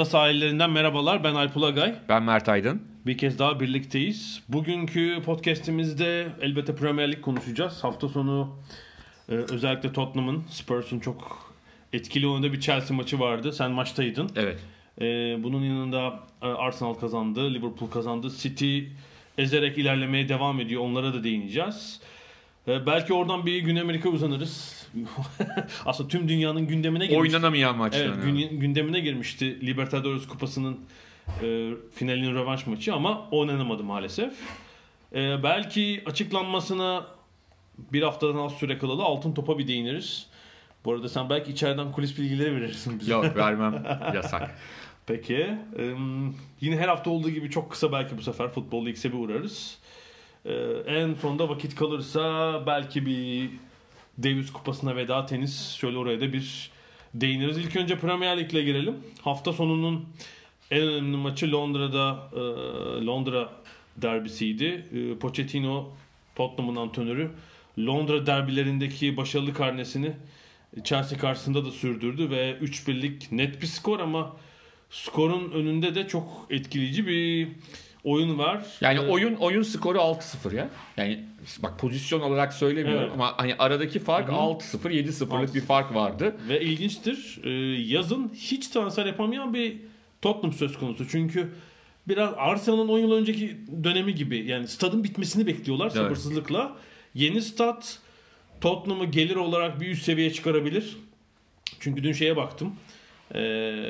Ada sahillerinden merhabalar. Ben Alp Ulagay. Ben Mert Aydın. Bir kez daha birlikteyiz. Bugünkü podcastimizde elbette Premier Lig konuşacağız. Hafta sonu e, özellikle Tottenham'ın, Spurs'un çok etkili oynadığı bir Chelsea maçı vardı. Sen maçtaydın. Evet. E, bunun yanında e, Arsenal kazandı, Liverpool kazandı. City ezerek ilerlemeye devam ediyor. Onlara da değineceğiz. Belki oradan bir Güney Amerika uzanırız. Aslında tüm dünyanın gündemine girmiş. Oynanamayan maçlar. Evet, gün- gündemine girmişti Libertadores Kupası'nın e, finalinin rövanş maçı ama oynanamadı maalesef. E, belki açıklanmasına bir haftadan az süre kalalı altın topa bir değiniriz. Bu arada sen belki içeriden kulis bilgileri verirsin bize. Yok vermem yasak. Peki. e, yine her hafta olduğu gibi çok kısa belki bu sefer Futbol X'e bir uğrarız. E, en sonunda vakit kalırsa belki bir Davis Kupası'na veda tenis şöyle oraya da bir değiniriz. İlk önce Premier Lig'le girelim. Hafta sonunun en önemli maçı Londra'da e, Londra derbisiydi. E, Pochettino Tottenham'ın antrenörü Londra derbilerindeki başarılı karnesini Chelsea karşısında da sürdürdü ve 3-1'lik net bir skor ama skorun önünde de çok etkileyici bir oyun var. Yani E, oyun oyun skoru 6-0 ya. Yani bak pozisyon olarak söylemiyorum Evet. ama hani aradaki fark Hı hı. 6-0 7-0'lık bir fark vardı. Ve ilginçtir. e, yazın hiç transfer yapamayan bir Tottenham söz konusu. Çünkü biraz Arsenal'ın 10 yıl önceki dönemi gibi. Yani stadın bitmesini bekliyorlar sabırsızlıkla. Yeni stat Tottenham'ı gelir olarak bir üst seviyeye çıkarabilir. Çünkü dün şeye baktım. E,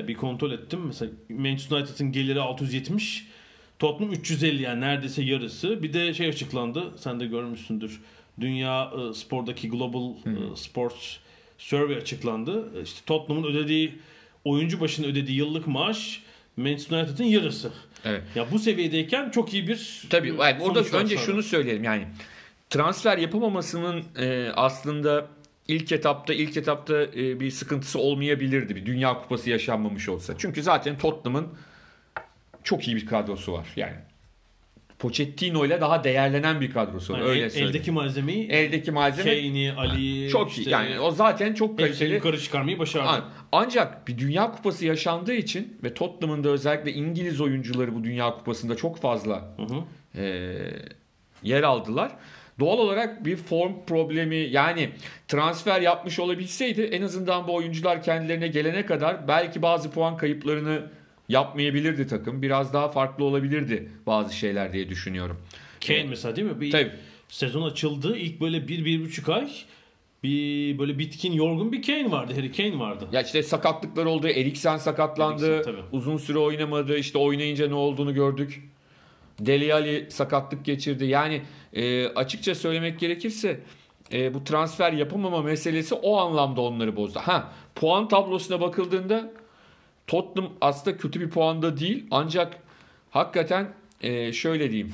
bir kontrol ettim. Mesela Manchester United'ın geliri 670. Tottenham 350 yani neredeyse yarısı. Bir de şey açıklandı. Sen de görmüşsündür. Dünya e, spordaki Global e, Sports Survey açıklandı. E, İşte Tottenham'ın ödediği oyuncu başına ödediği yıllık maaş Manchester United'ın yarısı. Evet. Ya bu seviyedeyken çok iyi bir Tabii yani orada önce sonra. şunu söyleyelim yani transfer yapamamasının e, aslında ilk etapta ilk etapta e, bir sıkıntısı olmayabilirdi. Bir Dünya Kupası yaşanmamış olsa. Çünkü zaten Tottenham'ın çok iyi bir kadrosu var. Yani Pochettino ile daha değerlenen bir kadrosu. Yani öyle el- söyleyeyim. eldeki malzemeyi Eldeki malzeme Kane'i, Ali'yi çok işte iyi. Yani o zaten çok kaliteli. yukarı çıkarmayı başardı. An- Ancak bir Dünya Kupası yaşandığı için ve Tottenham'ın da özellikle İngiliz oyuncuları bu Dünya Kupası'nda çok fazla Hı hı. e, yer aldılar. Doğal olarak bir form problemi yani transfer yapmış olabilseydi en azından bu oyuncular kendilerine gelene kadar belki bazı puan kayıplarını yapmayabilirdi takım. Biraz daha farklı olabilirdi bazı şeyler diye düşünüyorum. Kane mesela değil mi? Bir Tabii. sezon açıldı. İlk böyle bir, bir buçuk ay bir böyle bitkin, yorgun bir Kane vardı. Harry Kane vardı. Ya işte sakatlıklar oldu. Eriksen sakatlandı. Eriksen, tabii. uzun süre oynamadı. İşte oynayınca ne olduğunu gördük. Deli Ali sakatlık geçirdi. Yani e, açıkça söylemek gerekirse e, bu transfer yapamama meselesi o anlamda onları bozdu. Ha puan tablosuna bakıldığında Tottenham aslında kötü bir puanda değil. Ancak hakikaten e, şöyle diyeyim.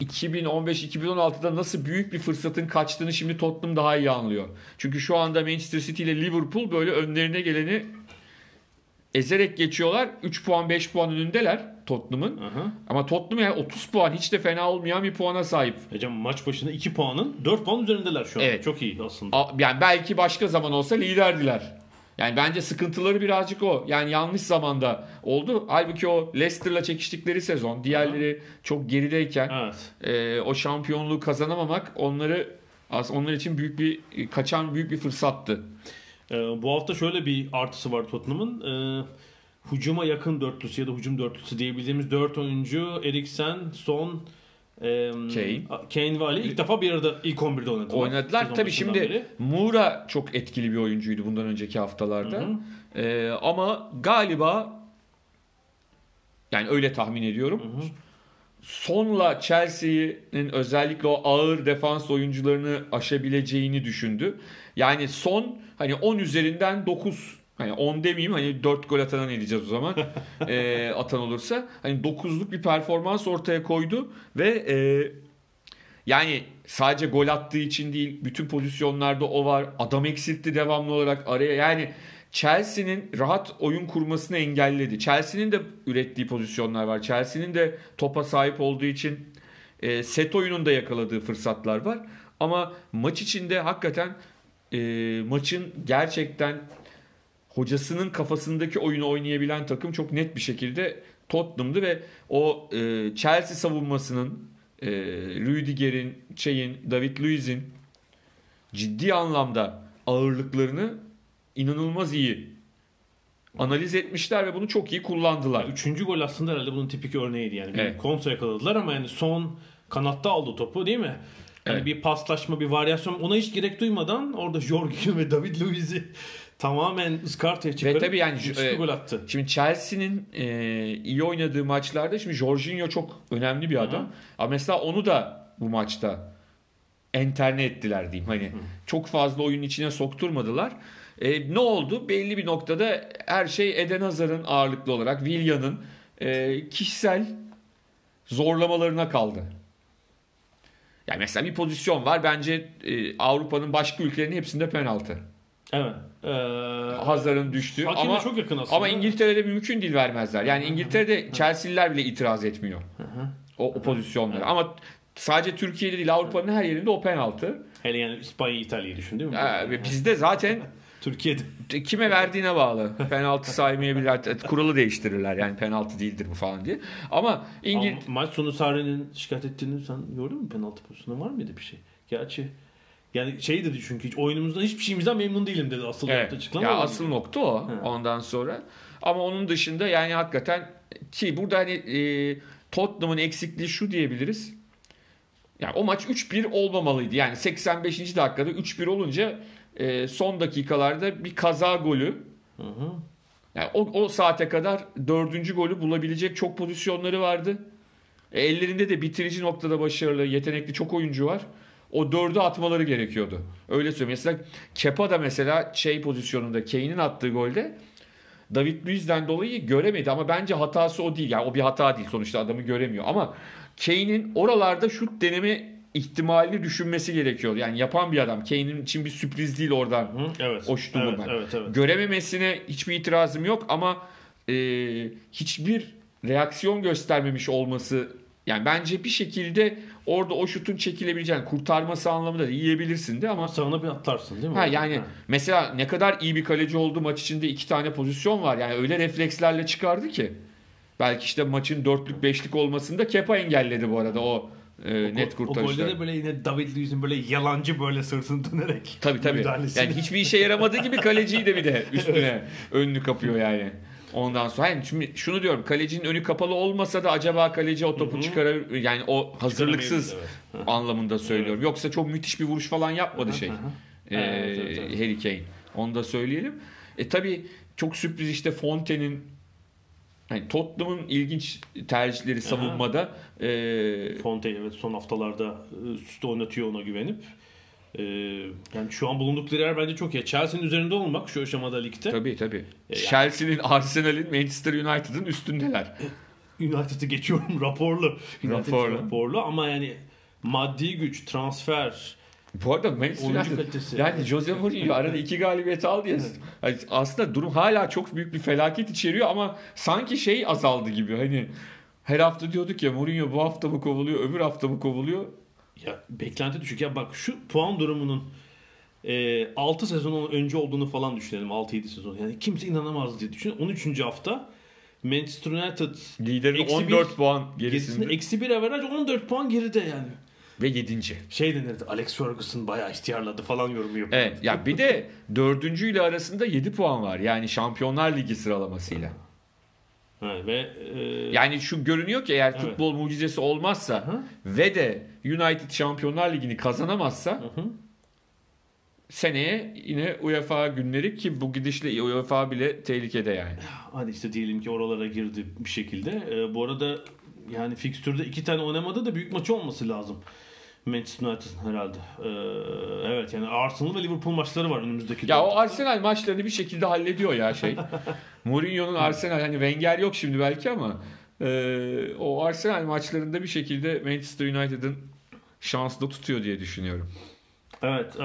2015-2016'da nasıl büyük bir fırsatın kaçtığını şimdi Tottenham daha iyi anlıyor. Çünkü şu anda Manchester City ile Liverpool böyle önlerine geleni ezerek geçiyorlar. 3 puan 5 puan önündeler Tottenham'ın. Ama Tottenham yani 30 puan hiç de fena olmayan bir puana sahip. Hocam maç başına 2 puanın 4 puan üzerindeler şu an. Evet. Çok iyi aslında. A- Yani belki başka zaman olsa liderdiler. Yani bence sıkıntıları birazcık o. Yani yanlış zamanda oldu. Halbuki o Leicester'la çekiştikleri sezon, diğerleri çok gerideyken Evet. e, o şampiyonluğu kazanamamak onları onlar için büyük bir kaçan büyük bir fırsattı. Ee, bu hafta şöyle bir artısı var Tottenham'ın. Ee, hücuma yakın dörtlüsü ya da hücum dörtlüsü diyebildiğimiz dört oyuncu Eriksen, Son, e, Kane. Kane ve Ali ilk defa bir arada ilk 11'de oynadılar. Oynadılar. Tabii şimdi beri. Moura çok etkili bir oyuncuydu bundan önceki haftalarda. Hı hı. Ee, ama galiba Yani öyle tahmin ediyorum. Sonla Chelsea'nin özellikle o ağır defans oyuncularını aşabileceğini düşündü. Yani son hani 10 üzerinden 9 hani 10 demeyeyim hani 4 gol atana ne diyeceğiz o zaman e, atan olursa hani 9'luk bir performans ortaya koydu ve e, yani sadece gol attığı için değil bütün pozisyonlarda o var adam eksiltti devamlı olarak araya yani Chelsea'nin rahat oyun kurmasını engelledi. Chelsea'nin de ürettiği pozisyonlar var. Chelsea'nin de topa sahip olduğu için e, set oyununda yakaladığı fırsatlar var. Ama maç içinde hakikaten e, maçın gerçekten hocasının kafasındaki oyunu oynayabilen takım çok net bir şekilde Tottenham'dı ve o e, Chelsea savunmasının e, Rüdiger'in, şeyin, David Luiz'in ciddi anlamda ağırlıklarını inanılmaz iyi analiz etmişler ve bunu çok iyi kullandılar. Üçüncü gol aslında herhalde bunun tipik örneğiydi yani. Bir Evet. kontra yakaladılar ama yani son kanatta aldı topu değil mi? Yani Evet. bir paslaşma, bir varyasyon ona hiç gerek duymadan orada Jorginho ve David Luiz'i tamamen ıskartaya çıkarıp tabii yani, e, gol attı. Şimdi Chelsea'nin e, iyi oynadığı maçlarda şimdi Jorginho çok önemli bir adam. Ama mesela onu da bu maçta enterne ettiler diyeyim. Hani çok fazla oyunun içine sokturmadılar. E, ne oldu? Belli bir noktada her şey Eden Hazar'ın ağırlıklı olarak Villa'nın e, kişisel zorlamalarına kaldı. Yani mesela bir pozisyon var. Bence e, Avrupa'nın başka ülkelerinin hepsinde penaltı. Evet. Ee, Hazar'ın düştüğü Hakeme ama çok yakın aslında. ama İngiltere'de mümkün değil vermezler. Yani İngiltere'de Chelsea'liler bile itiraz etmiyor. O, o pozisyonlara. Ama sadece Türkiye'de değil Avrupa'nın her yerinde o penaltı. Hele yani İspanya, İtalya'yı düşün değil mi? Ee, bizde zaten Türkiye'de. kime verdiğine bağlı. Penaltı saymayabilirler. Kuralı değiştirirler. Yani penaltı değildir bu falan diye. Ama İngil Ama maç sonu Sarri'nin şikayet ettiğini sen gördün mü? Penaltı pozisyonu var mıydı bir şey? Gerçi yani şey dedi çünkü hiç oyunumuzdan hiçbir şeyimizden memnun değilim dedi asıl Evet. nokta açıklama. Ya asıl nokta o He. ondan sonra. Ama onun dışında yani hakikaten ki burada hani e, Tottenham'ın eksikliği şu diyebiliriz. Yani o maç 3-1 olmamalıydı. Yani 85. dakikada 3-1 olunca e, son dakikalarda bir kaza golü. Hı hı. Yani o, o saate kadar dördüncü golü bulabilecek çok pozisyonları vardı. E, ellerinde de bitirici noktada başarılı, yetenekli çok oyuncu var. O dördü atmaları gerekiyordu. Öyle söyleyeyim. Mesela Kepa da mesela şey pozisyonunda Kane'in attığı golde David Luiz'den dolayı göremedi ama bence hatası o değil. Yani o bir hata değil sonuçta adamı göremiyor ama Kane'in oralarda şut deneme ihtimalini düşünmesi gerekiyor. Yani yapan bir adam. Kane'in için bir sürpriz değil oradan Hı, evet. o şutu evet, evet, evet. Görememesine hiçbir itirazım yok ama e, hiçbir reaksiyon göstermemiş olması yani bence bir şekilde orada o şutun çekilebileceğini kurtarması anlamında da yiyebilirsin de ama Sağına bir atlarsın değil mi? ha yani Ha. mesela ne kadar iyi bir kaleci oldu maç içinde iki tane pozisyon var yani öyle reflekslerle çıkardı ki belki işte maçın dörtlük beşlik olmasında Kepa engelledi bu arada o e, net O golde de böyle yine David Luiz'in böyle yalancı böyle sırtını dönerek Tabii tabii. müdahalesi. Yani hiçbir işe yaramadığı gibi kaleciyi de bir de üstüne önünü kapıyor yani. Ondan sonra yani şimdi şunu diyorum kalecinin önü kapalı olmasa da acaba kaleci o topu çıkarır yani o hazırlıksız Evet. anlamında söylüyorum. Yoksa çok müthiş bir vuruş falan yapmadı şey. Ee, Evet, evet, evet. Harry Kane. Onu da söyleyelim. E tabi çok sürpriz işte Fonte'nin yani Tottenham'ın ilginç tercihleri savunmada. Ee, Fonte evet son haftalarda e, üst üste oynatıyor ona güvenip. Ee, yani şu an bulundukları yer bence çok iyi. Chelsea'nin üzerinde olmak şu aşamada ligde. tabii tabii. E, yani- Chelsea'nin, Arsenal'in, Manchester United'ın üstündeler. United'ı geçiyorum raporlu. United Raporlu. raporlu ama yani maddi güç, transfer, Bu arada Manchester United yani Jose Mourinho arada iki galibiyet aldı ya. Yani aslında durum hala çok büyük bir felaket içeriyor ama sanki şey azaldı gibi. Hani her hafta diyorduk ya Mourinho bu hafta mı kovuluyor, öbür hafta mı kovuluyor? Ya beklenti düşük. Ya bak şu puan durumunun e, 6 sezon önce olduğunu falan düşünelim. 6-7 sezon. Yani kimse inanamaz diye düşün. 13. hafta Manchester United Liderin Eksi 14 bir- puan gerisinde eksi bir averaj 14 puan geride yani. ve 7. Şey denirdi Alex Ferguson bayağı ihtiyarladı falan yorumu yapıyor. Evet ya bir de dördüncü ile arasında 7 puan var. Yani Şampiyonlar Ligi sıralamasıyla. Ha, ve e, Yani şu görünüyor ki eğer Evet. futbol mucizesi olmazsa Hı. ve de United Şampiyonlar Ligi'ni kazanamazsa Hı hı. seneye yine UEFA günleri ki bu gidişle UEFA bile tehlikede yani. Hadi işte diyelim ki oralara girdi bir şekilde. Ee, bu arada yani fikstürde iki tane oynamada da büyük maçı olması lazım. Manchester United herhalde. Ee, evet yani Arsenal ve Liverpool maçları var önümüzdeki Ya dönemde. o Arsenal maçlarını bir şekilde hallediyor ya şey. Mourinho'nun Arsenal hani Wenger yok şimdi belki ama e, o Arsenal maçlarında bir şekilde Manchester United'ın şanslı tutuyor diye düşünüyorum. Evet. ee,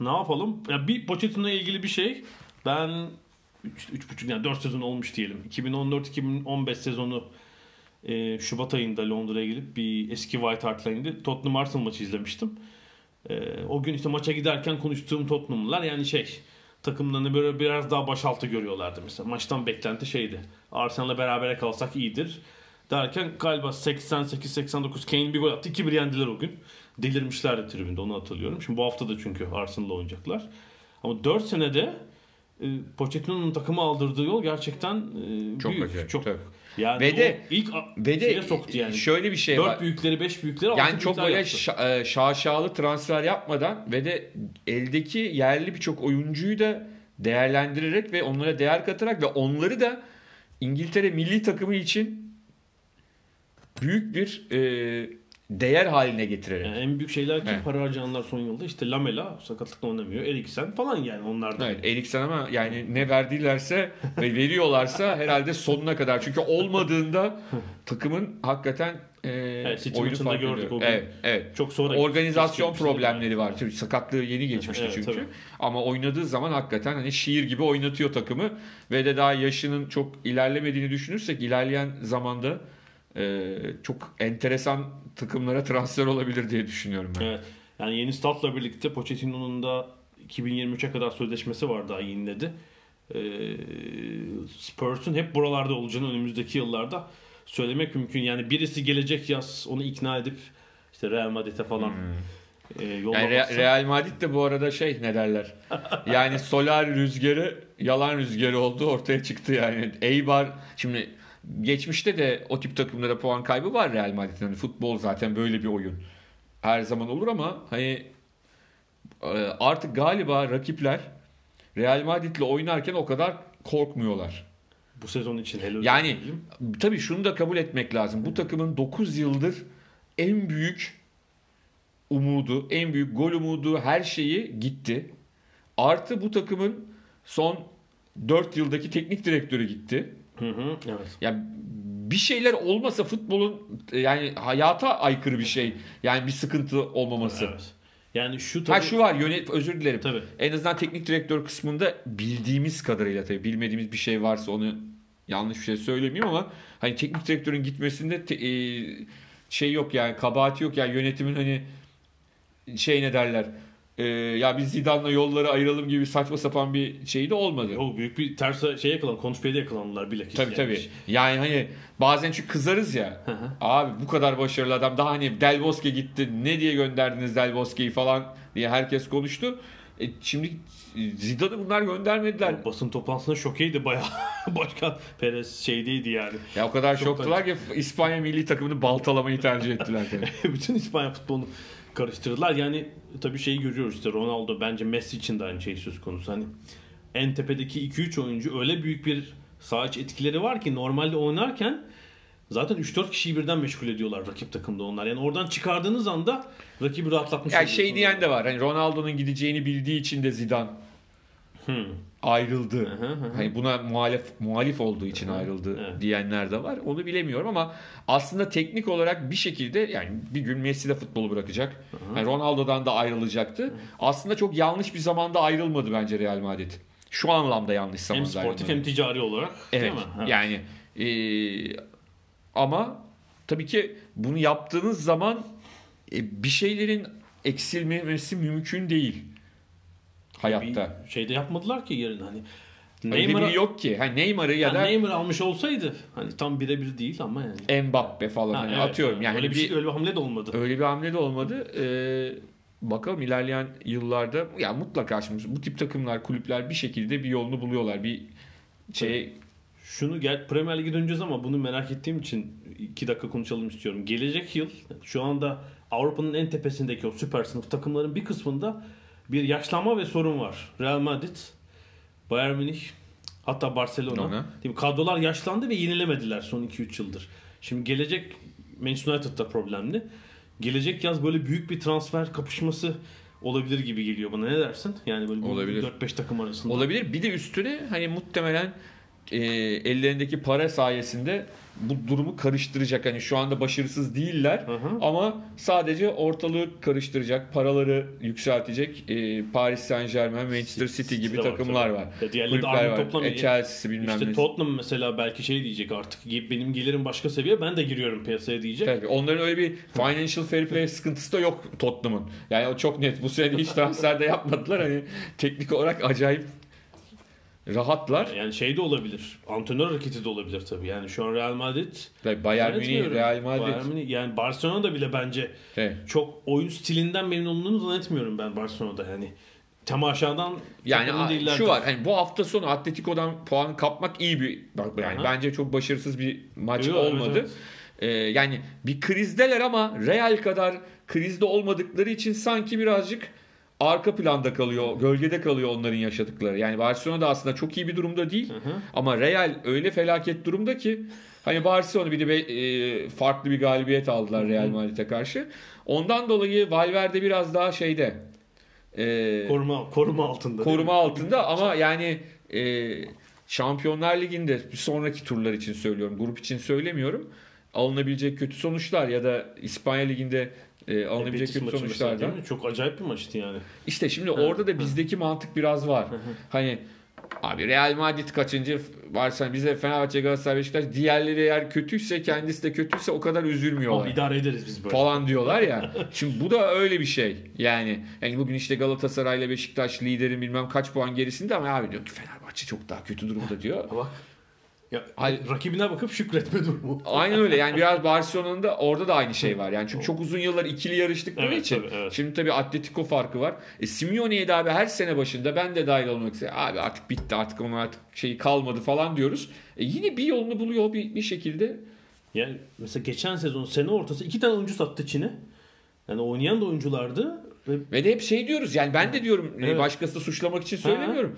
ne yapalım? Ya bir Pochettino'ya ilgili bir şey. Ben 3,5 yani 4 sezon olmuş diyelim. 2014-2015 sezonu e, Şubat ayında Londra'ya gelip bir eski White Hart Lane'de Tottenham Arsenal maçı izlemiştim. E, o gün işte maça giderken konuştuğum Tottenham'lılar yani şey takımlarını böyle biraz daha başaltı görüyorlardı mesela. Maçtan beklenti şeydi. Arsenal'la berabere kalsak iyidir. Derken galiba 88-89 Kane bir gol attı. 2-1 yendiler o gün. Delirmişlerdi tribünde onu hatırlıyorum. Şimdi bu hafta da çünkü Arsenal'la oynayacaklar. Ama 4 senede e, Pochettino'nun takımı aldırdığı yol gerçekten e, Çok büyük. acayip, çok tabii. yani Ve de- ilk Ve de soktu yani. şöyle bir şey 4 var. büyükleri, 5 büyükleri, Yani çok böyle şa- e, şaşalı transfer yapmadan ve de eldeki yerli birçok oyuncuyu da değerlendirerek ve onlara değer katarak ve onları da İngiltere milli takımı için büyük bir e, değer haline getirerek. Yani en büyük şeyler kim Evet. para harcayanlar son yılda işte Lamela sakatlıkla oynamıyor. Eriksen falan yani onlardan. Evet Eriksen ama yani ne verdilerse ve veriyorlarsa herhalde sonuna kadar. Çünkü olmadığında takımın hakikaten e, Evet, oyunu fark gördük ediyor. o gün. Evet, evet. Çok sonra Organizasyon problemleri var. Tabii sakatlığı yeni geçmişti Evet, çünkü. tabii. Ama oynadığı zaman hakikaten hani şiir gibi oynatıyor takımı ve de daha yaşının çok ilerlemediğini düşünürsek ilerleyen zamanda e, çok enteresan takımlara transfer olabilir diye düşünüyorum ben. Evet. Yani yeni statla birlikte Pochettino'nun da 2023'e kadar sözleşmesi var daha yeniledi. Ee, Spurs'un hep buralarda olacağını önümüzdeki yıllarda söylemek mümkün. Yani birisi gelecek yaz onu ikna edip işte Real Madrid'e falan e, Hmm. Yani Re- Real Madrid de bu arada şey ne derler. Yani solar rüzgarı yalan rüzgarı oldu ortaya çıktı yani. Eibar şimdi geçmişte de o tip takımlara puan kaybı var Real Madrid'in. Hani futbol zaten böyle bir oyun. Her zaman olur ama hani e, artık galiba rakipler Real Madrid'le oynarken o kadar korkmuyorlar. bu sezon için hele Yani tabii şunu da kabul etmek lazım. Bu takımın 9 yıldır en büyük umudu, en büyük gol umudu her şeyi gitti. Artı bu takımın son 4 yıldaki teknik direktörü gitti. Hı hı, evet. Yani bir şeyler olmasa futbolun yani hayata aykırı bir şey. Yani bir sıkıntı olmaması. evet. Yani şu tabii, Ha şu var yönet özür dilerim. Tabii. En azından teknik direktör kısmında bildiğimiz kadarıyla tabii bilmediğimiz bir şey varsa onu yanlış bir şey söylemeyeyim ama hani teknik direktörün gitmesinde te- e, şey yok yani kabahati yok yani yönetimin hani şey ne derler e, ya biz Zidane'la yolları ayıralım gibi saçma sapan bir şey de olmadı. o büyük bir ters şey yakalan, konuşmaya yakalandılar bilakis. Tabii yani. tabii. Yani hani bazen çünkü kızarız ya. Hı hı. Abi bu kadar başarılı adam daha hani Del Bosque gitti. Ne diye gönderdiniz Del Bosque'yi falan diye herkes konuştu. E, şimdi Zidane'ı bunlar göndermediler. Basın toplantısında şokeydi bayağı. Başkan Perez şeydeydi yani. Ya o kadar Çok şoktular ki İspanya milli takımını baltalamayı tercih ettiler. Bütün İspanya futbolunu karıştırdılar. Yani tabii şeyi görüyoruz işte Ronaldo bence Messi için de aynı şey söz konusu. Hani en tepedeki 2-3 oyuncu öyle büyük bir içi etkileri var ki normalde oynarken zaten 3-4 kişiyi birden meşgul ediyorlar rakip takımda onlar. Yani oradan çıkardığınız anda rakibi rahatlatmış yani şey diyen de var. Hani Ronaldo'nun gideceğini bildiği için de Zidane Hmm. ayrıldı. Hı hı hı. Hani buna muhalif muhalif olduğu için ayrıldı Evet. diyenler de var. Onu bilemiyorum ama aslında teknik olarak bir şekilde yani bir gün Messi de futbolu bırakacak. Yani Ronaldo'dan da ayrılacaktı. Aslında çok yanlış bir zamanda ayrılmadı bence Real Madrid. Şu anlamda yanlış Hem zamanda sportif ayrılmadı. hem ticari olarak Evet. değil mi? Evet. Yani e, ama tabii ki bunu yaptığınız zaman e, bir şeylerin eksilmemesi mümkün değil hayatta. bir şeyde yapmadılar ki yerine hani Neymar'a biri yok ki. Hani Neymar'ı ya Ha, da Neymar almış olsaydı hani tam birebir değil ama yani. Mbappe falan Ha, hani evet, atıyorum. Yani öyle hani bir, şey, öyle bir hamle de olmadı. öyle bir hamle de olmadı. Ee, bakalım ilerleyen yıllarda ya mutlaka şimdi bu tip takımlar, kulüpler bir şekilde bir yolunu buluyorlar. Bir şey Şunu gel Premier Lig'e döneceğiz ama bunu merak ettiğim için iki dakika konuşalım istiyorum. Gelecek yıl şu anda Avrupa'nın en tepesindeki o süper sınıf takımların bir kısmında bir yaşlanma ve sorun var. Real Madrid, Bayern Münih, hatta Barcelona. Ona. Değil mi? Kadrolar yaşlandı ve yenilemediler son 2-3 yıldır. Şimdi gelecek Manchester United'da problemli. Gelecek yaz böyle büyük bir transfer kapışması olabilir gibi geliyor bana. Ne dersin? Yani böyle Olabilir. 4-5 takım arasında. Olabilir. Bir de üstüne hani muhtemelen e, ellerindeki para sayesinde bu durumu karıştıracak. Hani şu anda başarısız değiller Hı hı. ama sadece ortalığı karıştıracak, paraları yükseltecek e, Paris Saint Germain, Manchester City gibi var takımlar var. Diğerleri de var. toplamıyor. E, Chelsea'si bilmem İşte ne. Tottenham mesela belki şey diyecek artık benim gelirim başka seviye ben de giriyorum piyasaya diyecek. Tabii onların öyle bir financial fair play sıkıntısı da yok Tottenham'ın. Yani o çok net. Bu sene hiç transfer de yapmadılar. Hani teknik olarak acayip rahatlar. Yani şey de olabilir. Antrenör hareketi de olabilir tabii. Yani şu an Real Madrid Bayern Münih. Real Madrid. Bayern Münih, yani Barcelona'da bile bence Evet. çok oyun stilinden memnun olduğunu zannetmiyorum ben Barcelona'da. Yani temaşadan Yani şu var hani bu hafta sonu Atletico'dan puan kapmak iyi bir bak yani Aha. bence çok başarısız bir maç Yo, evet, olmadı. evet. Ee, yani bir krizdeler ama Real kadar krizde olmadıkları için sanki birazcık arka planda kalıyor, gölgede kalıyor onların yaşadıkları. Yani Barcelona da aslında çok iyi bir durumda değil Hı hı. ama Real öyle felaket durumda ki hani Barcelona bir de e, farklı bir galibiyet aldılar Real Madrid'e karşı. Ondan dolayı Valverde biraz daha şeyde e, koruma koruma altında. koruma altında ama yani e, Şampiyonlar Ligi'nde bir sonraki turlar için söylüyorum. Grup için söylemiyorum. Alınabilecek kötü sonuçlar ya da İspanya Ligi'nde e, alınabilecek kötü mesela sonuçlardan. Çok acayip bir maçtı yani. İşte şimdi orada da bizdeki mantık biraz var. Hani abi Real Madrid kaçıncı varsa bize Fenerbahçe, Galatasaray, Beşiktaş diğerleri eğer kötüyse kendisi de kötüyse o kadar Ama üzülmüyorlar idare ederiz biz böyle. falan diyorlar ya. Şimdi bu da öyle bir şey. Yani yani bugün işte Galatasaray ile Beşiktaş liderin bilmem kaç puan gerisinde ama abi diyor ki Fenerbahçe çok daha kötü durumda diyor. Bak. Ya, Ay- rakibine bakıp şükretme durumu. Aynen öyle. Yani biraz Barcelona'nın da orada da aynı şey var. Yani çünkü çok uzun yıllar ikili yarıştıkları Evet, için. tabii, evet. Şimdi tabii Atletico farkı var. E, Simeone'ye de abi her sene başında ben de dahil olmak üzere. Abi artık bitti artık onun artık şeyi kalmadı falan diyoruz. E, yine bir yolunu buluyor bir, bir şekilde. Yani mesela geçen sezon sene ortası iki tane oyuncu sattı Çin'e. Yani oynayan da oyunculardı. Ve Ve de hep şey diyoruz yani ben de diyorum e, Evet. başkasını suçlamak için söylemiyorum.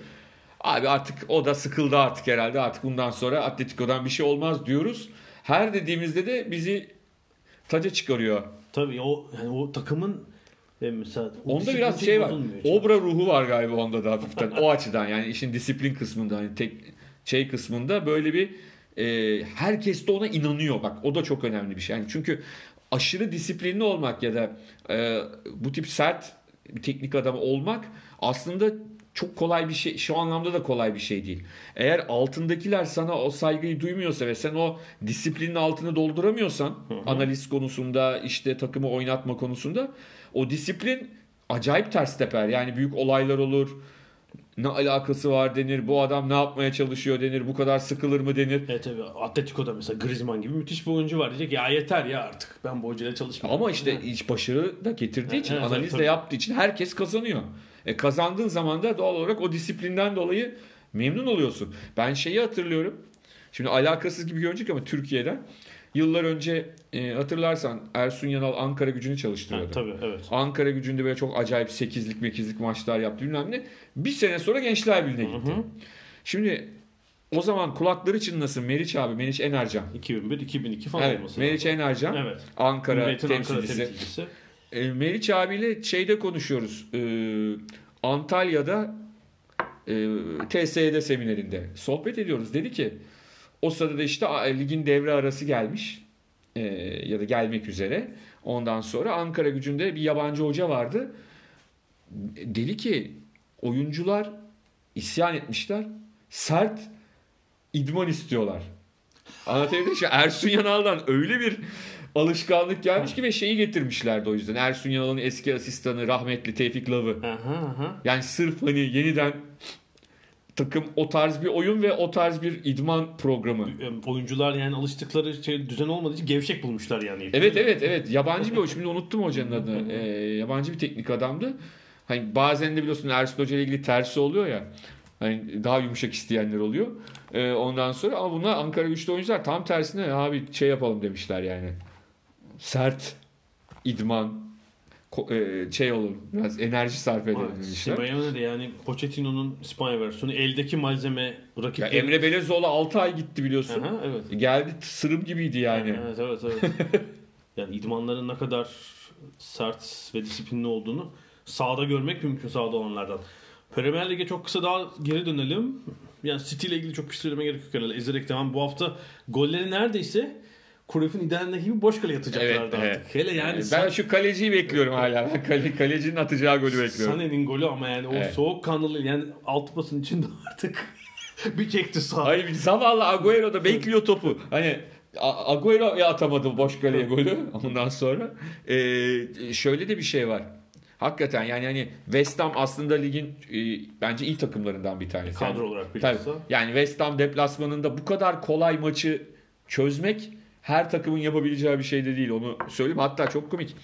Abi artık o da sıkıldı artık herhalde artık bundan sonra Atletico'dan bir şey olmaz diyoruz. Her dediğimizde de bizi taca çıkarıyor. tabii o yani o takımın e, mesela o Onda biraz şey var. Obra ruhu var galiba onda da hafiften. o açıdan yani işin disiplin kısmında hani tek şey kısmında böyle bir e, herkes de ona inanıyor. Bak o da çok önemli bir şey. Yani çünkü aşırı disiplinli olmak ya da e, bu tip sert bir teknik adamı olmak aslında çok kolay bir şey. Şu anlamda da kolay bir şey değil. Eğer altındakiler sana o saygıyı duymuyorsa ve sen o disiplinin altını dolduramıyorsan analiz konusunda işte takımı oynatma konusunda o disiplin acayip ters teper. Yani büyük olaylar olur. Ne alakası var denir. Bu adam ne yapmaya çalışıyor denir. Bu kadar sıkılır mı denir. Evet tabii Atletico'da mesela Griezmann gibi müthiş bir oyuncu var. Diyecek ya yeter ya artık ben bu hocayla çalışmayayım. Ama işte iç başarı da getirdiği için, Evet, analiz de yaptığı için herkes kazanıyor. E kazandığın zaman da doğal olarak o disiplinden dolayı memnun oluyorsun. Ben şeyi hatırlıyorum. Şimdi alakasız gibi görünecek ama Türkiye'den yıllar önce e, hatırlarsan Ersun Yanal Ankara gücünü Ha, çalıştırıyordu. tabii evet. Ankara gücünde böyle çok acayip 8'lik 8'lik maçlar yaptı bilmem ne. Bir sene sonra Gençler Birliği'ne gitti. Hı hı. Şimdi o zaman kulakları çınlasın Meriç abi, Meriç Enercan. 2001 2002 falan Evet, olması Meriç lazım. Enercan. Evet. Ankara Cumhuriyet'in Ankara temsilcisi. E, Meriç abiyle şeyde konuşuyoruz. E, Antalya'da e, TSE'de seminerinde sohbet ediyoruz. Dedi ki o sırada işte ligin devre arası gelmiş e, ya da gelmek üzere. Ondan sonra Ankara gücünde bir yabancı hoca vardı. Dedi ki oyuncular isyan etmişler. Sert idman istiyorlar. Anlatabildim mi? Ersun Yanal'dan öyle bir alışkanlık gelmiş ki ve şeyi getirmişlerdi o yüzden. Ersun Yanal'ın eski asistanı rahmetli Tevfik Lav'ı. Yani sırf hani yeniden takım o tarz bir oyun ve o tarz bir idman programı. E, Oyuncular yani alıştıkları şey düzen olmadığı için gevşek bulmuşlar yani. Evet evet evet yabancı bir hoca. Şimdi unuttum hocanın adını. Ee, yabancı bir teknik adamdı. Hani bazen de biliyorsun Ersun Hoca ile ilgili tersi oluyor ya. Hani daha yumuşak isteyenler oluyor. Ee, ondan sonra ama bunlar Ankara güçlü oyuncular tam tersine abi şey yapalım demişler yani. Sert idman e, şey olur. Biraz enerji sarf edelim demişler. Simeone de yani Pochettino'nun İspanya versiyonu eldeki malzeme Ya rakipleri. Emre Belezoğlu 6 ay gitti biliyorsun. Aha, evet. Geldi sırım gibiydi yani. Evet evet evet. yani idmanların ne kadar sert ve disiplinli olduğunu sahada görmek mümkün sahada olanlardan. Premier Lig'e çok kısa daha geri dönelim. Yani City ile ilgili çok bir şey söylemeye gerek yok herhalde. Ezerek devam. Bu hafta golleri neredeyse Cruyff'un idealindeki gibi boş kale yatacaklardı Evet, artık. Hele yani ben San- şu kaleciyi bekliyorum hala. Ben kale, kalecinin atacağı golü bekliyorum. Sané'nin golü ama yani o Evet. soğuk kanlılığı yani altı pasın içinde artık bir çekti sağ. Hayır zavallı Agüero da bekliyor topu. Hani Agüero ya atamadı boş kaleye golü ondan sonra. Ee, şöyle de bir şey var. Hakikaten yani hani West Ham aslında ligin e, bence iyi takımlarından bir tanesi. Kadro olarak Tabii. bilhassa. Yani West Ham deplasmanında bu kadar kolay maçı çözmek her takımın yapabileceği bir şey de değil. Onu söyleyeyim. Hatta çok komik.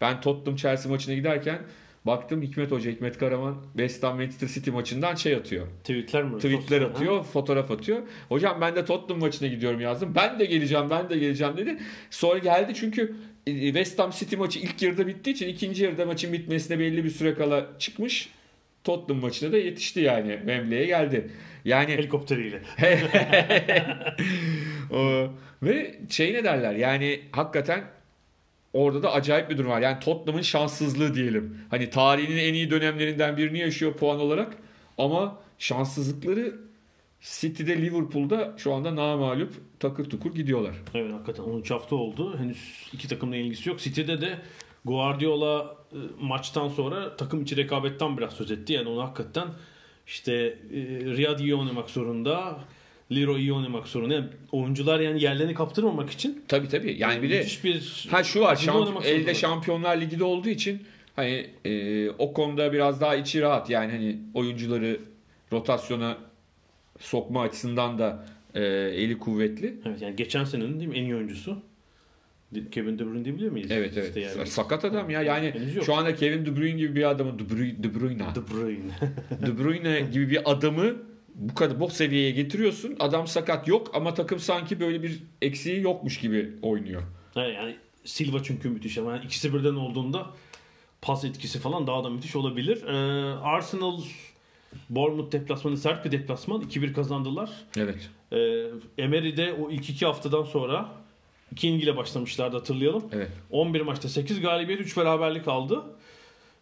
Ben Tottenham Chelsea maçına giderken baktım Hikmet Hoca, Hikmet Karaman West Ham Manchester City maçından şey atıyor. Tweetler mi? Tweetler Sosyal- atıyor, fotoğraf atıyor. Hocam ben de Tottenham maçına gidiyorum yazdım. Ben de geleceğim, ben de geleceğim dedi. Sonra geldi çünkü e, West Ham City maçı ilk yarıda bittiği için ikinci yarıda maçın bitmesine belli bir süre kala çıkmış. Tottenham maçına da yetişti yani. Wembley'e geldi. Yani Helikopteriyle. o, ve şey ne derler yani hakikaten orada da acayip bir durum var. Yani Tottenham'ın şanssızlığı diyelim. Hani tarihinin en iyi dönemlerinden birini yaşıyor puan olarak. Ama şanssızlıkları City'de Liverpool'da şu anda namağlup takır tukur gidiyorlar. Evet hakikaten 13 hafta oldu. Henüz iki takımla ilgisi yok. City'de de Guardiola e, maçtan sonra takım içi rekabetten biraz söz etti. Yani onu hakikaten işte e, Riyad iyi oynamak zorunda. Leroy iyi oynamak zorunda. Yani oyuncular yani yerlerini kaptırmamak için Tabii tabii. Yani bir de bir ha şu var. şamp- elde zorunda. Şampiyonlar Ligi'de olduğu için hani e, o konuda biraz daha içi rahat. Yani hani oyuncuları rotasyona sokma açısından da e, eli kuvvetli. Evet yani geçen senenin değil mi en iyi oyuncusu. Kevin De Bruyne diyebilir miyiz? Evet evet. İşte yani. Sakat adam ya. Yani şu anda Kevin De Bruyne gibi bir adamı De Bruyne, De Bruyne, De Bruyne. De Bruyne gibi bir adamı bu kadar bu seviyeye getiriyorsun. Adam sakat yok ama takım sanki böyle bir eksiği yokmuş gibi oynuyor. Evet, yani Silva çünkü müthiş ama yani ikisi birden olduğunda pas etkisi falan daha da müthiş olabilir. Ee, Arsenal Bournemouth deplasmanı sert bir deplasman. 2-1 kazandılar. Evet. Ee, Emery'de o ilk iki haftadan sonra iki yenilgiyle başlamışlardı hatırlayalım. Evet. 11 maçta 8 galibiyet 3 beraberlik aldı.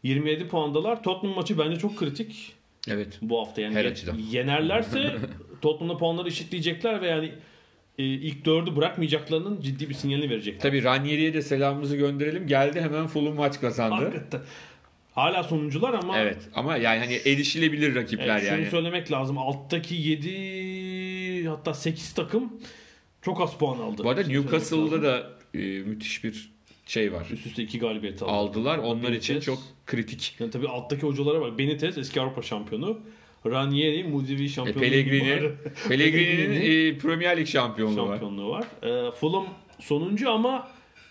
27 puandalar. Tottenham maçı bence çok kritik Evet. bu hafta. Yani Her ye- açıdan. yenerlerse Tottenham'da puanları eşitleyecekler ve yani e, ilk dördü bırakmayacaklarının ciddi bir sinyalini verecekler. Tabii Ranieri'ye de selamımızı gönderelim. Geldi hemen Fulham maç kazandı. Hakikaten. Hala sonuncular ama Evet. Ama yani hani erişilebilir rakipler evet, şunu yani. söylemek lazım. Alttaki 7 hatta 8 takım çok az puan aldı. Bu arada Şunu söylemek Newcastle'da lazım. da e, müthiş bir şey var. üst üste 2 galibiyet aldı. Aldılar. Onlar Benitez. için çok kritik. Yani tabii alttaki hocalara bak. Benitez eski Avrupa şampiyonu. Ranieri Mudivi E, şampiyonu Pellegrini, Pellegrini'nin e, Premier Lig şampiyonluğu var. şampiyonluğu var. Ee, Fulham sonuncu ama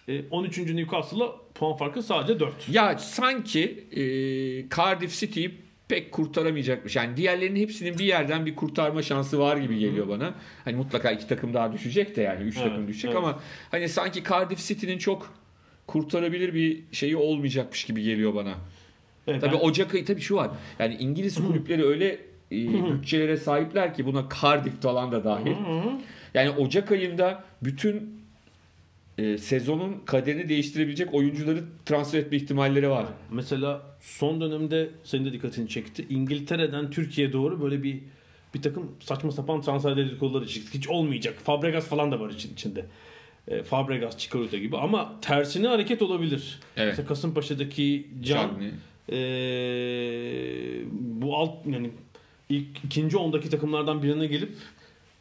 e, 13. Newcastle'la puan farkı sadece 4. Ya sanki e, Cardiff City'yi pek kurtaramayacakmış. Yani diğerlerinin hepsinin bir yerden bir kurtarma şansı var gibi geliyor bana. Hani mutlaka iki takım daha düşecek de yani üç Evet, takım düşecek evet. ama hani sanki Cardiff City'nin çok kurtarabilir bir şeyi olmayacakmış gibi geliyor bana. Evet, Tabii ben- Ocak ayı tabii şu var. Yani İngiliz kulüpleri öyle e, bütçelere sahipler ki buna Cardiff falan da dahil. Yani Ocak ayında bütün e, sezonun kaderini değiştirebilecek oyuncuları transfer etme ihtimalleri var. Mesela son dönemde senin de dikkatini çekti. İngiltere'den Türkiye'ye doğru böyle bir bir takım saçma sapan transfer dedikoduları çıktı. Hiç olmayacak. Fabregas falan da var için içinde. E, Fabregas, Chikorita gibi ama tersine hareket olabilir. Evet. Mesela Kasımpaşa'daki Can Cagney. e, bu alt yani ilk ikinci ondaki takımlardan birine gelip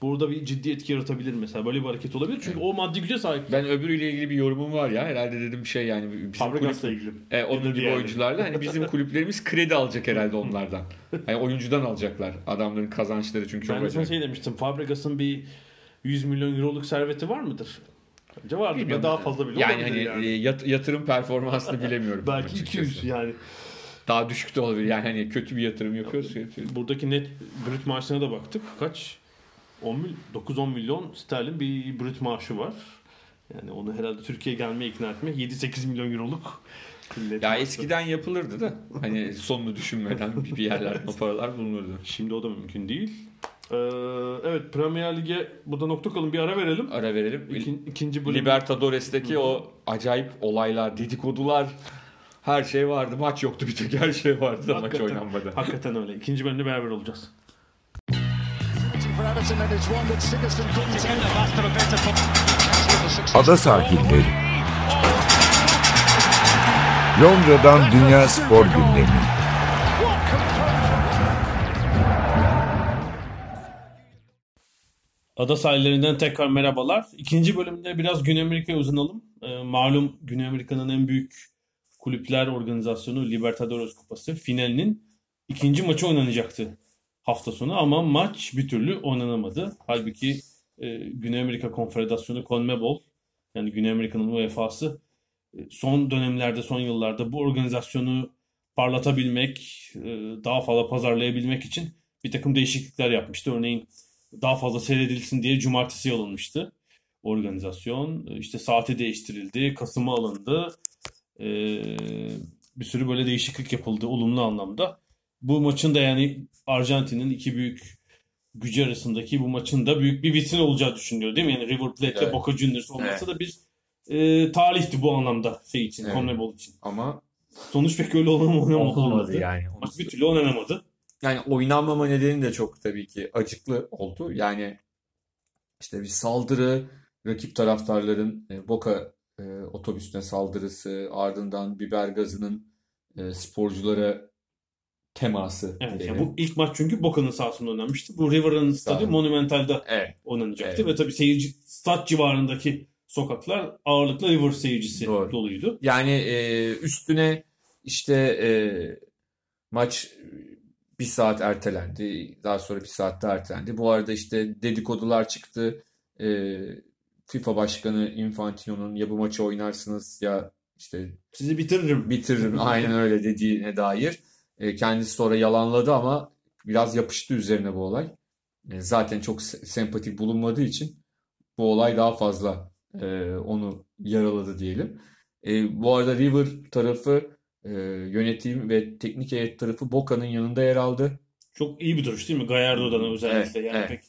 burada bir ciddi etki yaratabilir mesela. Böyle bir hareket olabilir. Çünkü o maddi güce sahip. Ben öbürüyle ilgili bir yorumum var ya. Herhalde dedim şey yani bizim Fabregas'la kulüp, ilgili. e, onun gibi diğerleri. oyuncularla hani bizim kulüplerimiz kredi alacak herhalde onlardan. Yani oyuncudan alacaklar. Adamların kazançları çünkü çok Ben de sana şey demiştim. Fabregas'ın bir 100 milyon euroluk serveti var mıdır? Bence vardır. Bilmiyorum. Daha fazla bile Yani hani e, yat- yatırım performansını bilemiyorum. Belki açıkçası. 200 yani. Daha düşük de olabilir. Yani hani kötü bir yatırım yapıyorsa yatırım. Buradaki net brüt maaşına da baktık. Kaç? 10 mil, 9-10 milyon sterlin bir brüt maaşı var. Yani onu herhalde Türkiye'ye gelmeye ikna etmek 7-8 milyon euroluk Ya eskiden yapılırdı da hani sonunu düşünmeden bir yerlerden o paralar bulunurdu. Şimdi o da mümkün değil. Ee, evet Premier Lig'e burada nokta koyalım bir ara verelim. Ara verelim. İkin, ikinci bölüm. Libertadores'teki o acayip olaylar, dedikodular her şey vardı. Maç yoktu bir tek her şey vardı da maç oynanmadı. Hakikaten öyle. İkinci bölümde beraber olacağız. Ada sahilleri. Londra'dan Dünya Spor Gündemi. Ada sahillerinden tekrar merhabalar. İkinci bölümde biraz Güney Amerika'ya uzanalım. Ee, malum Güney Amerika'nın en büyük kulüpler organizasyonu Libertadores Kupası finalinin ikinci maçı oynanacaktı hafta sonu ama maç bir türlü oynanamadı. Halbuki e, Güney Amerika Konfederasyonu CONMEBOL yani Güney Amerika'nın UEFA'sı e, son dönemlerde, son yıllarda bu organizasyonu parlatabilmek, e, daha fazla pazarlayabilmek için bir takım değişiklikler yapmıştı. Örneğin daha fazla seyredilsin diye cumartesi alınmıştı organizasyon. İşte saati değiştirildi, Kasım'a alındı. Ee, bir sürü böyle değişiklik yapıldı olumlu anlamda. Bu maçın da yani Arjantin'in iki büyük gücü arasındaki bu maçın da büyük bir vitrin olacağı düşünülüyor değil mi? Yani River Plate evet. Boca Juniors olması evet. da bir e, talihti bu anlamda şey için, evet. CONMEBOL için. Ama sonuç pek öyle oynanamadı. Olmadı yani. Maç bir türlü oynanamadı. Yani oynanmama nedeni de çok tabii ki acıklı oldu. Yani işte bir saldırı, rakip taraftarların e, Boca e, otobüsüne saldırısı, ardından biber gazının e, sporculara teması. Evet, yani bu ilk maç çünkü Boca'nın sahasında oynanmıştı. Bu River'ın stadı Monumental'da evet. oynanacaktı evet. ve tabii seyirci stat civarındaki sokaklar ağırlıklı River seyircisi Doğru. doluydu. Yani e, üstüne işte e, maç bir saat ertelendi. Daha sonra bir saat daha ertelendi. Bu arada işte dedikodular çıktı. E, FIFA Başkanı Infantino'nun ya bu maçı oynarsınız ya işte sizi bitiririm. Bitiririm aynen öyle dediğine dair. E, kendisi sonra yalanladı ama biraz yapıştı üzerine bu olay. E, zaten çok sempatik bulunmadığı için bu olay daha fazla e, onu yaraladı diyelim. E, bu arada River tarafı e, yönetim ve teknik heyet tarafı Boca'nın yanında yer aldı. Çok iyi bir duruş değil mi? Gallardo'dan özellikle. Evet, yani evet. pek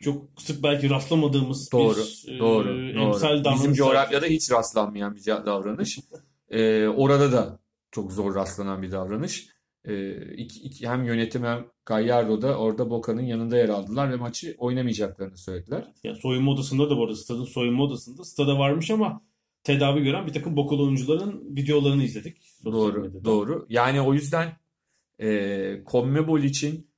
çok sık belki rastlamadığımız doğru, bir doğru, e, doğru. emsal davranış. Bizim coğrafyada hiç rastlanmayan bir davranış. e, orada da çok zor rastlanan bir davranış. E, iki, iki, hem yönetim hem Gallardo da orada Boca'nın yanında yer aldılar ve maçı oynamayacaklarını söylediler. Yani soyunma odasında da bu arada stadın soyunma odasında stada varmış ama tedavi gören bir takım Bocalı oyuncuların videolarını izledik. Doğru, medyada. doğru. Yani o yüzden e, CONMEBOL için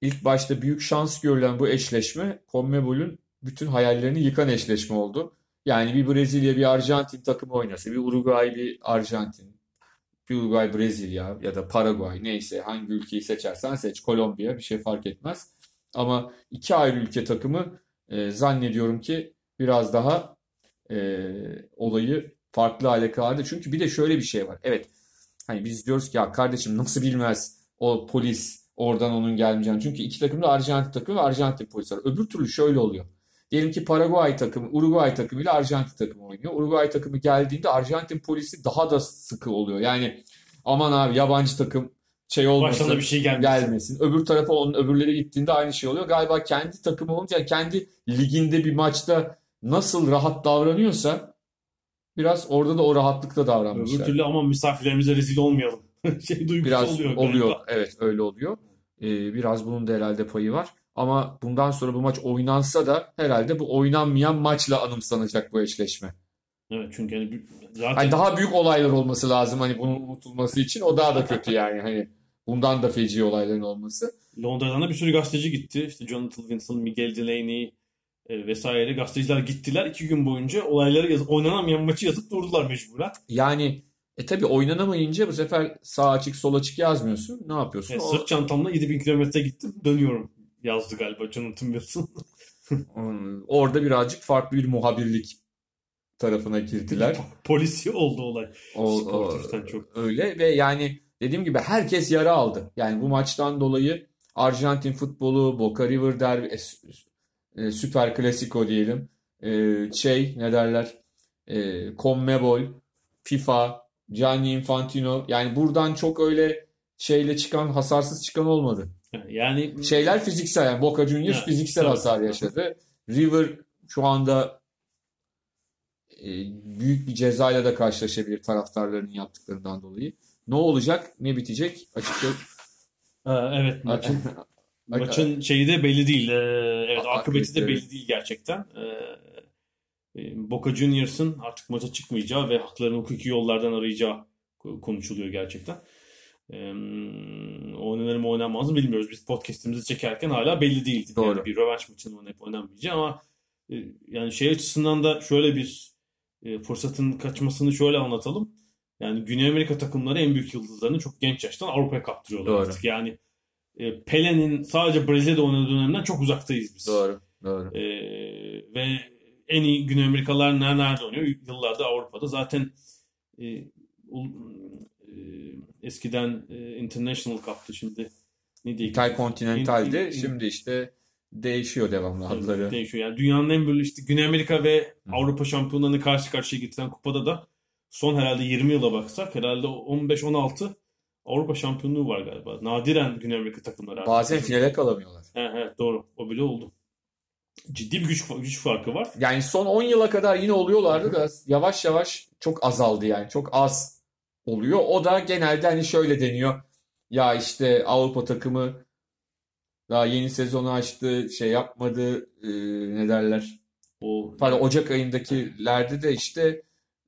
ilk başta büyük şans görülen bu eşleşme CONMEBOL'ün bütün hayallerini yıkan eşleşme oldu. Yani bir Brezilya bir Arjantin takımı oynasa, bir Uruguay bir Arjantin, bir Uruguay Brezilya ya da Paraguay neyse hangi ülkeyi seçersen seç Kolombiya bir şey fark etmez. Ama iki ayrı ülke takımı e, zannediyorum ki biraz daha e, olayı farklı hale kılardı. Çünkü bir de şöyle bir şey var. Evet hani biz diyoruz ki ya kardeşim nasıl bilmez o polis Oradan onun gelmeyeceğini. Çünkü iki takım da Arjantin takımı ve Arjantin polisi var. Öbür türlü şöyle oluyor. Diyelim ki Paraguay takımı, Uruguay takımı ile Arjantin takımı oynuyor. Uruguay takımı geldiğinde Arjantin polisi daha da sıkı oluyor. Yani aman abi yabancı takım şey olmasın, bir şey gelmesin. gelmesin. Öbür tarafa onun öbürleri gittiğinde aynı şey oluyor. Galiba kendi takımı olunca kendi liginde bir maçta nasıl rahat davranıyorsa biraz orada da o rahatlıkla davranmışlar. Öbür türlü ama misafirlerimize rezil olmayalım. şey duygusu biraz oluyor. Oluyor. Galiba. Evet öyle oluyor. Ee, biraz bunun da herhalde payı var. Ama bundan sonra bu maç oynansa da herhalde bu oynanmayan maçla anımsanacak bu eşleşme. Evet çünkü hani zaten... Hani daha büyük olaylar olması lazım hani bunun unutulması için. O daha da kötü yani. Hani bundan da feci olayların olması. Londra'dan da bir sürü gazeteci gitti. İşte Jonathan Winston, Miguel Delaney e, vesaire gazeteciler gittiler. iki gün boyunca olayları yazıp oynanamayan maçı yazıp durdular mecburen. Yani e tabi oynanamayınca bu sefer sağ açık sol açık yazmıyorsun. Ne yapıyorsun? E, o... Sırt çantamla 7000 kilometre gittim dönüyorum yazdı galiba Jonathan Wilson. Orada birazcık farklı bir muhabirlik tarafına girdiler. Polisi oldu olay. O, Sportiften çok. Öyle ve yani dediğim gibi herkes yara aldı. Yani bu maçtan dolayı Arjantin futbolu, Boca River derbi, e, Süper Klasiko diyelim. E, şey ne derler? E, CONMEBOL, FIFA, Gianni Infantino. Yani buradan çok öyle şeyle çıkan, hasarsız çıkan olmadı. Yani şeyler fiziksel yani Boca Juniors Evet, fiziksel tabii. hasar yaşadı. River şu anda e, büyük bir cezayla da karşılaşabilir taraftarlarının yaptıklarından dolayı. Ne olacak, ne bitecek açıkçası evet maçın şeyi de belli değil. Ee, evet akıbeti de belli değil gerçekten. Ee, e, Boca Juniors'ın artık maça çıkmayacağı ve haklarını hukuki yollardan arayacağı ko- konuşuluyor gerçekten. Ee, oynanır mı oynanmaz mı bilmiyoruz. Biz podcast'imizi çekerken hala belli değildi. Doğru. Yani bir rövanş maçının oynayıp oynanmayacağı ama e, yani şey açısından da şöyle bir e, fırsatın kaçmasını şöyle anlatalım. Yani Güney Amerika takımları en büyük yıldızlarını çok genç yaştan Avrupa'ya kaptırıyorlar Doğru. artık. Yani e, Pele'nin sadece Brezilya'da oynadığı dönemden çok uzaktayız biz. Doğru, doğru. E, ve en iyi Güney Amerikalılar ner- nerede oynuyor? Yıllarda Avrupa'da. Zaten e, ul- e, eskiden e, International Cup'tı şimdi. Ne diye Interkontinental'de İn- in- şimdi işte değişiyor devamlı adları. Değişiyor. Yani dünyanın en böyle işte Güney Amerika ve Avrupa şampiyonlarını karşı karşıya getiren kupada da son herhalde 20 yıla baksak herhalde 15-16 Avrupa şampiyonluğu var galiba. Nadiren Güney Amerika takımları. artık. Bazen finale kalamıyorlar. He, evet doğru. O bile oldu. Ciddi bir güç güç farkı var. Yani son 10 yıla kadar yine oluyorlardı da yavaş yavaş çok azaldı yani. Çok az oluyor. O da genelde hani şöyle deniyor. Ya işte Avrupa takımı daha yeni sezonu açtı, şey yapmadı, e, ne derler? O Pardon Ocak ayındakilerde de işte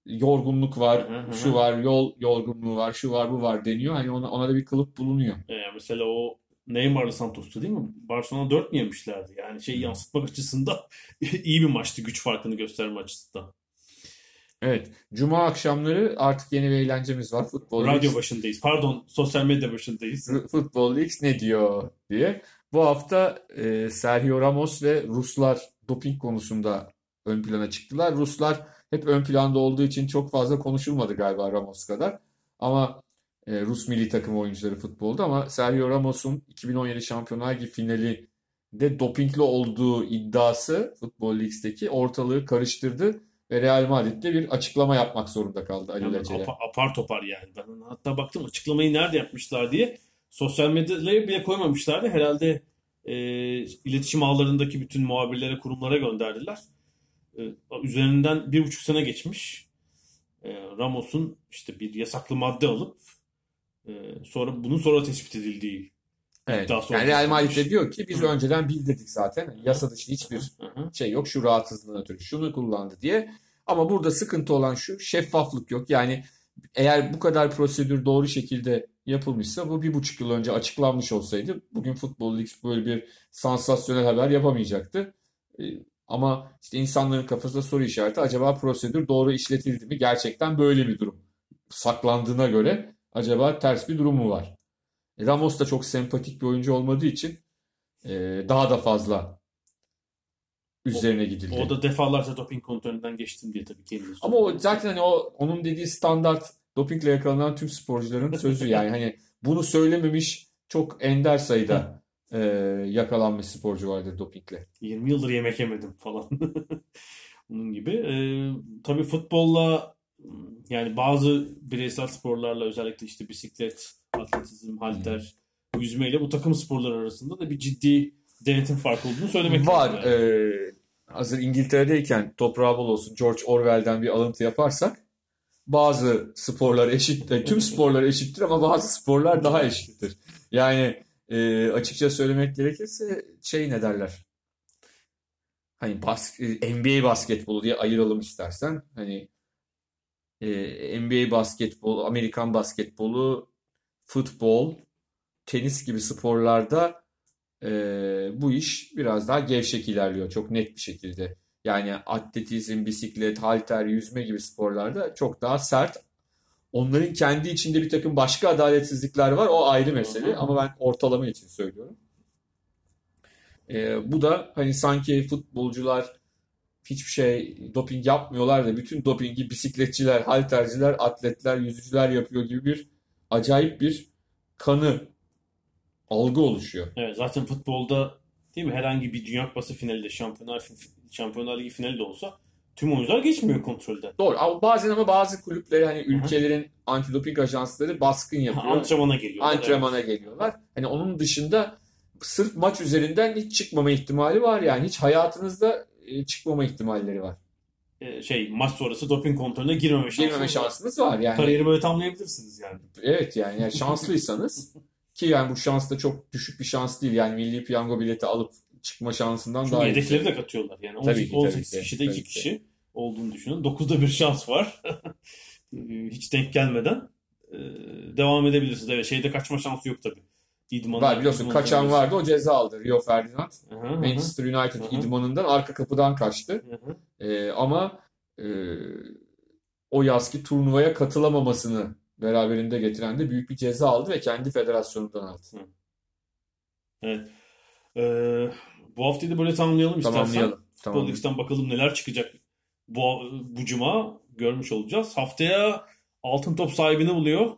yorgunluk var, Hı hı şu var, yol yorgunluğu var, şu var, bu var deniyor. Hani ona, ona da bir kılıf bulunuyor. e, mesela o Neymar'lı Santos'tu değil mi? Barcelona 4 mi yemişlerdi? Yani şey yansıtmak açısından iyi bir maçtı güç farkını gösterme açısından. Evet. Cuma akşamları artık yeni bir eğlencemiz var. Futbol Radyo Leagues. başındayız. Pardon sosyal medya başındayız. Futbol Leagues ne diyor diye. Bu hafta e, Sergio Ramos ve Ruslar doping konusunda ön plana çıktılar. Ruslar hep ön planda olduğu için çok fazla konuşulmadı galiba Ramos kadar. Ama e, Rus milli takım oyuncuları futbolda ama Sergio Ramos'un 2017 Şampiyonlar Ligi finali de dopingli olduğu iddiası Futbol Leagues'teki ortalığı karıştırdı ve Real Madrid'de bir açıklama yapmak zorunda kaldı Ali Yani Lacer'e. apa- apar topar yani. Ben hatta baktım açıklamayı nerede yapmışlar diye. Sosyal medyaya bile koymamışlardı. Herhalde e, iletişim ağlarındaki bütün muhabirlere, kurumlara gönderdiler. E, üzerinden bir buçuk sene geçmiş. E, Ramos'un işte bir yasaklı madde alıp e, sonra bunun sonra tespit edildiği Evet. iddiası Yani ortaya Real Madrid de diyor ki biz Hı. önceden bildirdik zaten. Yasa dışı hiçbir Hı şey yok. Şu rahatsızlığından ötürü şunu kullandı diye. Ama burada sıkıntı olan şu şeffaflık yok. Yani eğer bu kadar prosedür doğru şekilde yapılmışsa bu bir buçuk yıl önce açıklanmış olsaydı bugün Futbol League böyle bir sansasyonel haber yapamayacaktı. Ama işte insanların kafasında soru işareti acaba prosedür doğru işletildi mi? Gerçekten böyle bir durum. Saklandığına göre acaba ters bir durum mu var? E, Ramos da çok sempatik bir oyuncu olmadığı için e, daha da fazla üzerine gidildi. O da defalarca doping kontrolünden geçtim diye tabii kendisi. Ama o zaten hani o onun dediği standart dopingle yakalanan tüm sporcuların sözü yani hani bunu söylememiş çok ender sayıda e, yakalanmış sporcu vardır dopingle. 20 yıldır yemek yemedim falan. Bunun gibi. Ee, tabii futbolla yani bazı bireysel sporlarla özellikle işte bisiklet, atletizm, halter, yüzmeyle bu takım sporları arasında da bir ciddi denetim farkı olduğunu söylemek Var. lazım. yani. e, hazır İngiltere'deyken toprağı bol olsun George Orwell'den bir alıntı yaparsak bazı sporlar eşit, e, tüm sporlar eşittir ama bazı sporlar daha eşittir. Yani e, açıkça söylemek gerekirse şey ne derler? Hani bas, e, NBA basketbolu diye ayıralım istersen. Hani e, NBA basketbolu, Amerikan basketbolu, futbol, tenis gibi sporlarda e, bu iş biraz daha gevşek ilerliyor. Çok net bir şekilde. Yani atletizm, bisiklet, halter, yüzme gibi sporlarda çok daha sert. Onların kendi içinde bir takım başka adaletsizlikler var. O ayrı mesele. Ama ben ortalama için söylüyorum. E, bu da hani sanki futbolcular hiçbir şey doping yapmıyorlar da bütün dopingi bisikletçiler, halterciler, atletler, yüzücüler yapıyor gibi bir acayip bir kanı algı oluşuyor. Evet, zaten futbolda değil mi herhangi bir Dünya Kupası finali de Şampiyonlar, Şampiyonlar Ligi finali de olsa tüm oyuncular geçmiyor kontrolden. Doğru. Ama bazen ama bazı kulüpleri hani ülkelerin antidoping ajansları baskın yapıyor. Antrenmana geliyorlar. Antrenmana geliyorlar. Hani onun dışında sırf maç üzerinden hiç çıkmama ihtimali var yani. Hiç hayatınızda e, çıkmama ihtimalleri var. Ee, şey maç sonrası doping kontrolüne girmeme şansınız Girmeme var. şansınız var yani. Kariyeri böyle tamamlayabilirsiniz yani. Evet yani, yani şanslıysanız ki yani bu şans da çok düşük bir şans değil. Yani milli piyango bileti alıp çıkma şansından Çünkü daha yedekleri yüksek. de katıyorlar. Yani Tabii 18, ki, 18 tabii ki, kişide 2 tabii ki. kişi olduğunu düşünün. 9'da bir şans var. Hiç denk gelmeden ee, devam edebilirsiniz. Evet şeyde kaçma şansı yok tabii. İdmanı, Var biliyorsun idmanı kaçan vardı o ceza aldı. Rio Ferdinand Hı hı hı. Manchester United Hı hı. idmanından arka kapıdan kaçtı. Hı hı. Ee, ama e, o yazki turnuvaya katılamamasını beraberinde getiren de büyük bir ceza aldı ve kendi federasyonundan aldı. Evet. Ee, bu haftayı da böyle tamamlayalım istersen. Tamamlayalım. Tamam. Bakalım neler çıkacak bu, bu cuma görmüş olacağız. Haftaya altın top sahibini buluyor.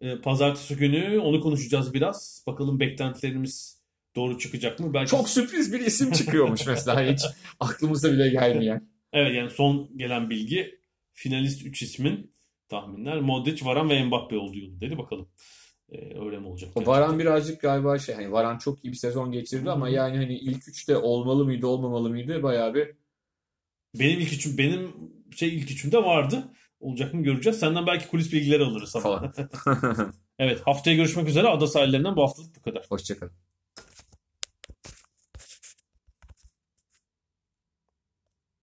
Ee, pazartesi günü onu konuşacağız biraz. Bakalım beklentilerimiz doğru çıkacak mı? Belki Çok sürpriz bir isim çıkıyormuş mesela hiç aklımıza bile gelmeyen. Evet yani son gelen bilgi finalist 3 ismin tahminler Modric, Varane ve Mbappe olduğu dedi. Bakalım öyle mi olacak? O Varan birazcık galiba şey hani Varan çok iyi bir sezon geçirdi ama Hı hı. yani hani ilk üçte olmalı mıydı olmamalı mıydı bayağı bir Benim ilk üçüm benim şey ilk üçümde vardı. Olacak mı göreceğiz. Senden belki kulis bilgileri alırız. ama. falan. Evet haftaya görüşmek üzere. Ada sahillerinden bu haftalık bu kadar. Hoşçakalın.